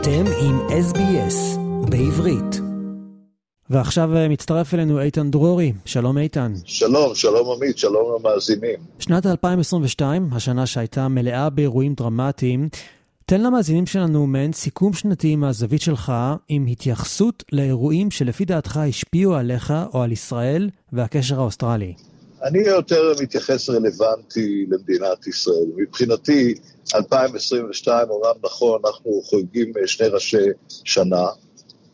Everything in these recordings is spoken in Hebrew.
אתם עם SBS בעברית. ועכשיו אה, מצטרף אלינו איתן דרורי. שלום איתן. שלום, שלום עמית, שלום למאזינים. שנת 2022, השנה שהייתה מלאה באירועים דרמטיים, תן למאזינים שלנו מעין סיכום שנתי מהזווית שלך, עם התייחסות לאירועים שלפי דעתך השפיעו עליך או על ישראל והקשר האוסטרלי. אני יותר מתייחס רלוונטי למדינת ישראל. מבחינתי, 2022, אומנם נכון, אנחנו חוגגים שני ראשי שנה,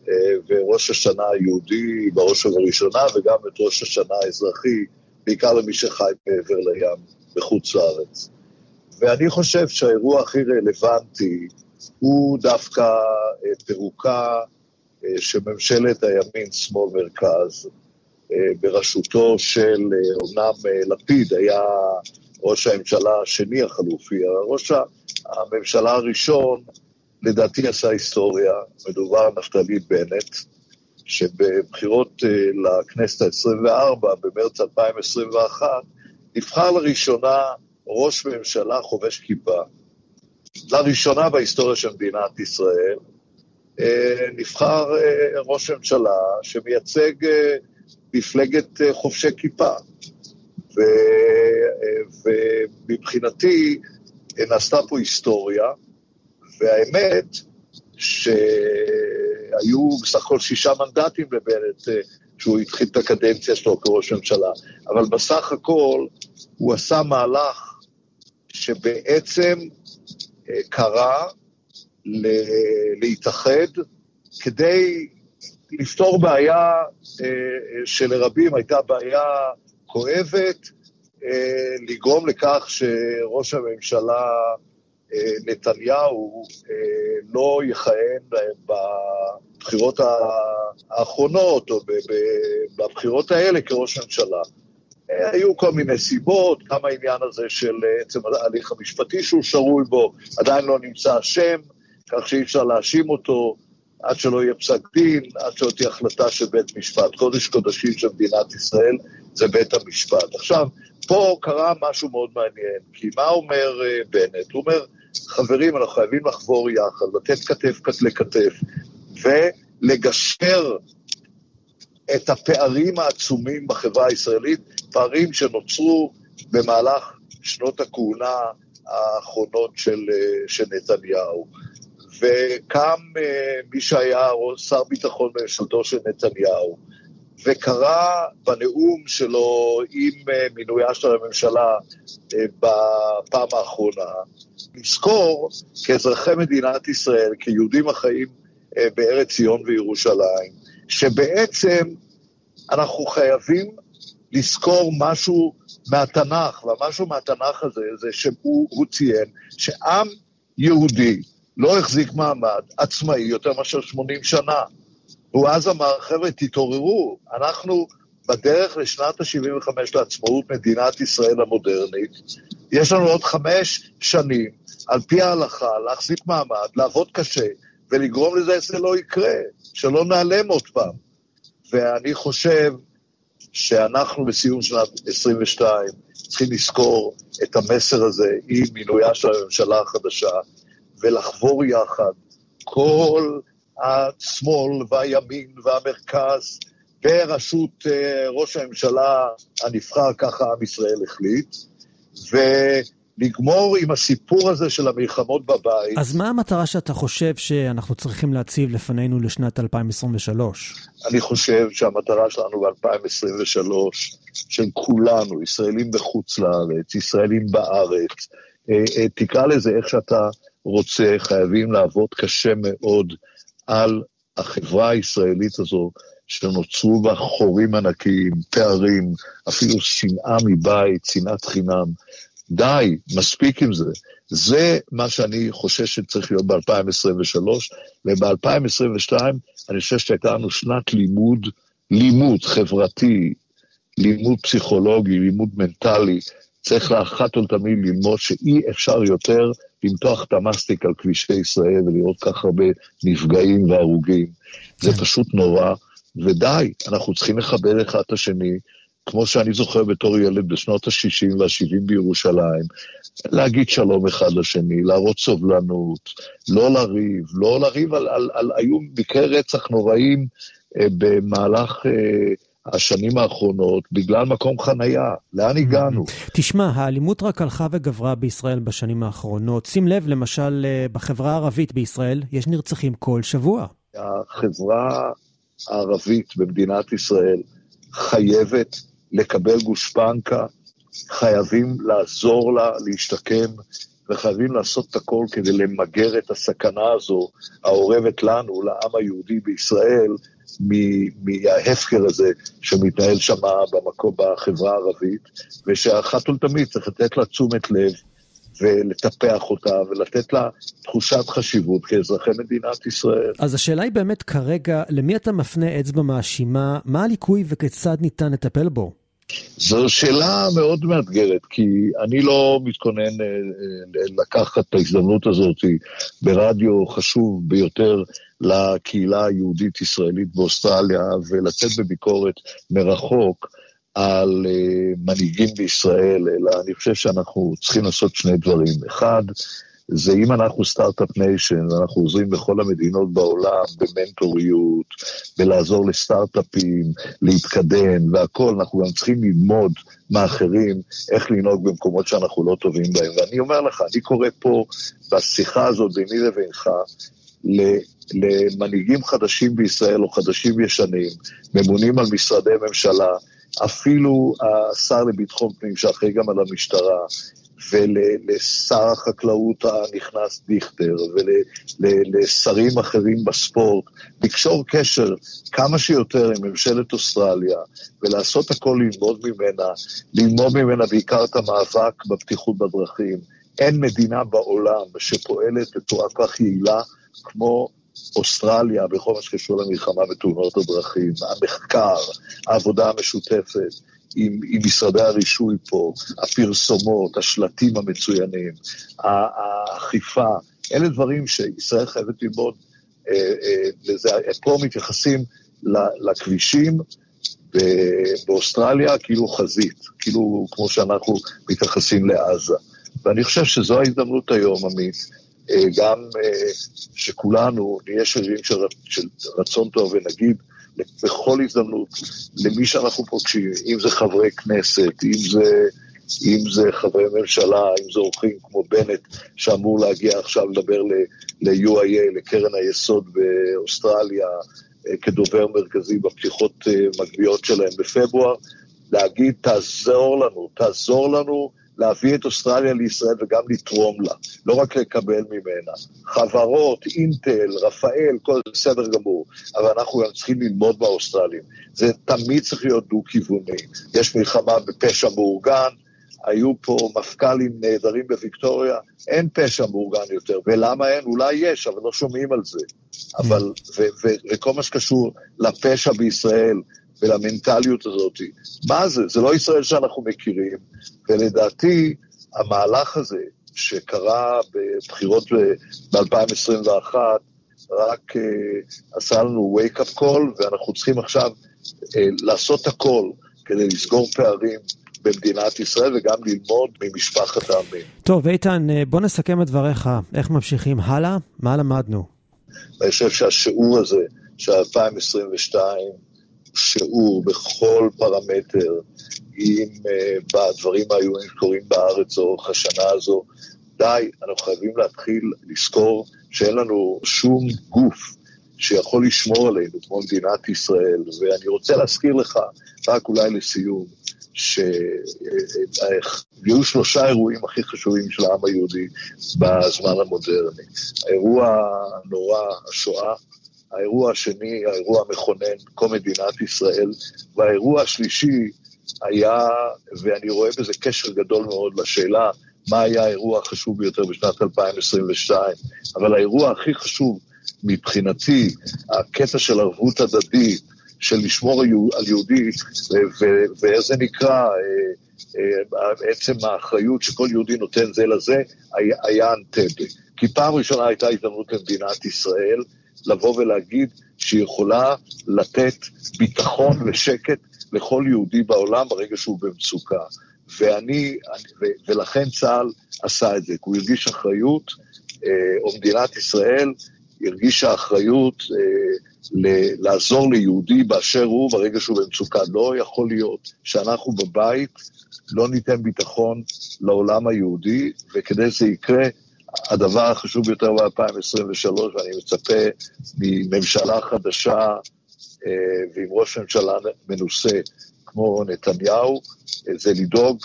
אה, וראש השנה היהודי בראש ובראשונה, וגם את ראש השנה האזרחי, בעיקר למי שחי מעבר לים, בחוץ לארץ. ואני חושב שהאירוע הכי רלוונטי הוא דווקא אה, פירוקה אה, של ממשלת הימין שמאל-מרכז, בראשותו של, אומנם לפיד היה ראש הממשלה השני החלופי, ראש הממשלה הראשון לדעתי עשה היסטוריה, מדובר נפתלי בנט, שבבחירות אה, לכנסת ה-24, במרץ 2021, נבחר לראשונה ראש ממשלה חובש כיפה. לראשונה בהיסטוריה של מדינת ישראל, אה, נבחר אה, ראש ממשלה שמייצג מפלגת חובשי כיפה. ומבחינתי נעשתה פה היסטוריה, והאמת שהיו בסך הכל שישה מנדטים לבנט אה, כשהוא התחיל את הקדנציה שלו כראש ממשלה, אבל בסך הכל הוא עשה מהלך שבעצם אה, קרא להתאחד כדי לפתור בעיה אה, שלרבים הייתה בעיה כואבת, לגרום לכך שראש הממשלה נתניהו אה, לא יכהן בבחירות האחרונות, או בבחירות האלה כראש ממשלה. אה, היו כל מיני סיבות, גם העניין הזה של עצם ההליך המשפטי שהוא שרוי בו, עדיין לא נמצא אשם, כך שאי אפשר להאשים אותו עד שלא יהיה פסק דין, עד שלא תהיה החלטה של בית משפט. קודש קודשים של מדינת ישראל זה בית המשפט. עכשיו, פה קרה משהו מאוד מעניין, כי מה אומר אה, בנט? הוא אומר, חברים, אנחנו חייבים לחבור יחד, לתת כתף לכתף, ולגשר את הפערים העצומים בחברה הישראלית, פערים שנוצרו במהלך שנות הכהונה האחרונות של, של נתניהו. וקם אה, מי שהיה שר ביטחון בממשלתו של נתניהו, וקרא בנאום שלו עם אה, מינויה של הממשלה אה, בפעם האחרונה, לזכור כאזרחי מדינת ישראל, כיהודים החיים בארץ ציון וירושלים, שבעצם אנחנו חייבים לזכור משהו מהתנ"ך, והמשהו מהתנ"ך הזה זה שהוא ציין שעם יהודי לא החזיק מעמד עצמאי יותר מאשר 80 שנה. והוא אז אמר, חבר'ה, תתעוררו, אנחנו בדרך לשנת ה-75 לעצמאות מדינת ישראל המודרנית, יש לנו עוד חמש שנים, על פי ההלכה, להחזיק מעמד, לעבוד קשה, ולגרום לזה שזה לא יקרה, שלא נעלם עוד פעם. ואני חושב שאנחנו בסיום שנת 22 צריכים לזכור את המסר הזה עם מינויה של הממשלה החדשה, ולחבור יחד כל השמאל והימין והמרכז בראשות אה, ראש הממשלה הנבחר, ככה עם ישראל החליט, ולגמור עם הסיפור הזה של המלחמות בבית. אז מה המטרה שאתה חושב שאנחנו צריכים להציב לפנינו לשנת 2023? אני חושב שהמטרה שלנו ב-2023, של כולנו, ישראלים בחוץ לארץ, ישראלים בארץ, אה, אה, תקרא לזה איך שאתה רוצה, חייבים לעבוד קשה מאוד על החברה הישראלית הזו, שנוצרו בה חורים ענקיים, פערים, אפילו שנאה מבית, שנאת חינם. די, מספיק עם זה. זה מה שאני חושב שצריך להיות ב-2023, וב-2022 אני חושב שהייתה לנו שנת לימוד, לימוד חברתי, לימוד פסיכולוגי, לימוד מנטלי. צריך לאחת ולתמיד ללמוד שאי אפשר יותר למתוח את המסטיק על כבישי ישראל ולראות כך הרבה נפגעים והרוגים. זה כן. פשוט נורא, ודי, אנחנו צריכים לכבד אחד את השני, כמו שאני זוכר בתור ילד בשנות ה-60 וה-70 בירושלים, להגיד שלום אחד לשני, להראות סובלנות, לא לריב, לא לריב על, על, על היו מקרי רצח נוראים אה, במהלך אה, השנים האחרונות בגלל מקום חנייה. לאן הגענו? תשמע, האלימות רק הלכה וגברה בישראל בשנים האחרונות. שים לב, למשל, אה, בחברה הערבית בישראל יש נרצחים כל שבוע. החברה הערבית במדינת ישראל חייבת לקבל גושפנקה, חייבים לעזור לה להשתקם, וחייבים לעשות את הכל כדי למגר את הסכנה הזו האורבת לנו, לעם היהודי בישראל, מההפקר הזה שמתנהל שם במקום, בחברה הערבית, ושאחת ולתמיד צריך לתת לה תשומת לב ולטפח אותה ולתת לה תחושת חשיבות כאזרחי מדינת ישראל. אז השאלה היא באמת כרגע, למי אתה מפנה אצבע מאשימה, מה הליקוי וכיצד ניתן לטפל בו? זו שאלה מאוד מאתגרת, כי אני לא מתכונן אה, אה, לקחת את ההזדמנות הזאת ברדיו חשוב ביותר לקהילה היהודית-ישראלית באוסטרליה ולצאת בביקורת מרחוק על אה, מנהיגים בישראל, אלא אני חושב שאנחנו צריכים לעשות שני דברים. אחד, זה אם אנחנו Start-up Nation, ואנחנו עוזרים בכל המדינות בעולם במנטוריות, בלעזור לסטארט-אפים, להתקדם והכול, אנחנו גם צריכים ללמוד מאחרים איך לנהוג במקומות שאנחנו לא טובים בהם. ואני אומר לך, אני קורא פה בשיחה הזאת ביני לבינך, למנהיגים חדשים בישראל או חדשים ישנים, ממונים על משרדי ממשלה, אפילו השר לביטחון פנים שאחראי גם על המשטרה, ולשר החקלאות הנכנס דיכטר, ולשרים אחרים בספורט, לקשור קשר כמה שיותר עם ממשלת אוסטרליה, ולעשות הכל ללמוד ממנה, ללמוד ממנה בעיקר את המאבק בבטיחות בדרכים. אין מדינה בעולם שפועלת בצורה כך יעילה כמו אוסטרליה בכל מה שקשור למלחמה בתאונות הדרכים, המחקר, העבודה המשותפת. עם, עם משרדי הרישוי פה, הפרסומות, השלטים המצוינים, האכיפה, אלה דברים שישראל חייבת ללמוד אה, אה, לזה. פה מתייחסים לכבישים באוסטרליה כאילו חזית, כאילו כמו שאנחנו מתייחסים לעזה. ואני חושב שזו ההזדמנות היום, עמית, גם שכולנו נהיה שרירים של, של רצון טוב ונגיד, בכל הזדמנות למי שאנחנו פוגשים, אם זה חברי כנסת, אם זה, אם זה חברי ממשלה, אם זה אורחים כמו בנט, שאמור להגיע עכשיו לדבר ל-UIA, לקרן היסוד באוסטרליה, אה, כדובר מרכזי בפתיחות אה, מגביות שלהם בפברואר, להגיד, תעזור לנו, תעזור לנו להביא את אוסטרליה לישראל וגם לתרום לה, לא רק לקבל ממנה. חברות, אינטל, רפאל, כל זה בסדר גמור, אבל אנחנו גם צריכים ללמוד מהאוסטרלים. זה תמיד צריך להיות דו-כיווני. יש מלחמה בפשע מאורגן, היו פה מפכ"לים נהדרים בוויקטוריה, אין פשע מאורגן יותר, ולמה אין? אולי יש, אבל לא שומעים על זה. אבל, וכל מה שקשור לפשע בישראל, ולמנטליות הזאת. מה זה? זה לא ישראל שאנחנו מכירים, ולדעתי המהלך הזה שקרה בבחירות ב-2021 רק uh, עשה לנו wake-up call, ואנחנו צריכים עכשיו uh, לעשות הכל כדי לסגור פערים במדינת ישראל וגם ללמוד ממשפחת העמים. טוב, איתן, אה, בוא נסכם את דבריך. איך ממשיכים הלאה? מה למדנו? אני חושב שהשיעור הזה של 2022 שיעור בכל פרמטר אם uh, בדברים האיומים שקורים בארץ לאורך השנה הזו. די, אנחנו חייבים להתחיל לזכור שאין לנו שום גוף שיכול לשמור עלינו כמו מדינת ישראל. ואני רוצה להזכיר לך, רק אולי לסיום, שהיו שלושה אירועים הכי חשובים של העם היהודי בזמן המודרני. האירוע הנורא, השואה, האירוע השני, האירוע המכונן, קום מדינת ישראל, והאירוע השלישי היה, ואני רואה בזה קשר גדול מאוד לשאלה מה היה האירוע החשוב ביותר בשנת 2022, אבל האירוע הכי חשוב מבחינתי, הקטע של ערבות הדדית, של לשמור על יהודי, ואיך זה נקרא, אה, אה, בעצם האחריות שכל יהודי נותן זה לזה, היה אנטבה. כי פעם ראשונה הייתה הזדמנות למדינת ישראל לבוא ולהגיד שהיא יכולה לתת ביטחון ושקט לכל יהודי בעולם ברגע שהוא במצוקה. ואני, ולכן צה"ל עשה את זה, כי הוא הרגיש אחריות, אה, או מדינת ישראל הרגישה אחריות אה, לעזור ליהודי באשר הוא ברגע שהוא במצוקה. לא יכול להיות שאנחנו בבית לא ניתן ביטחון לעולם היהודי, וכדי שזה יקרה, הדבר החשוב ביותר ב-2023, ואני מצפה מממשלה חדשה אה, ועם ראש ממשלה מנוסה כמו נתניהו, אה, זה לדאוג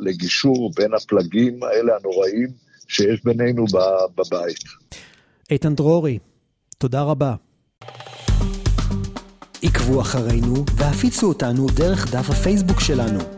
לגישור בין הפלגים האלה הנוראים שיש בינינו בבית. איתן דרורי, תודה רבה. עקבו אחרינו והפיצו אותנו דרך דף הפייסבוק שלנו.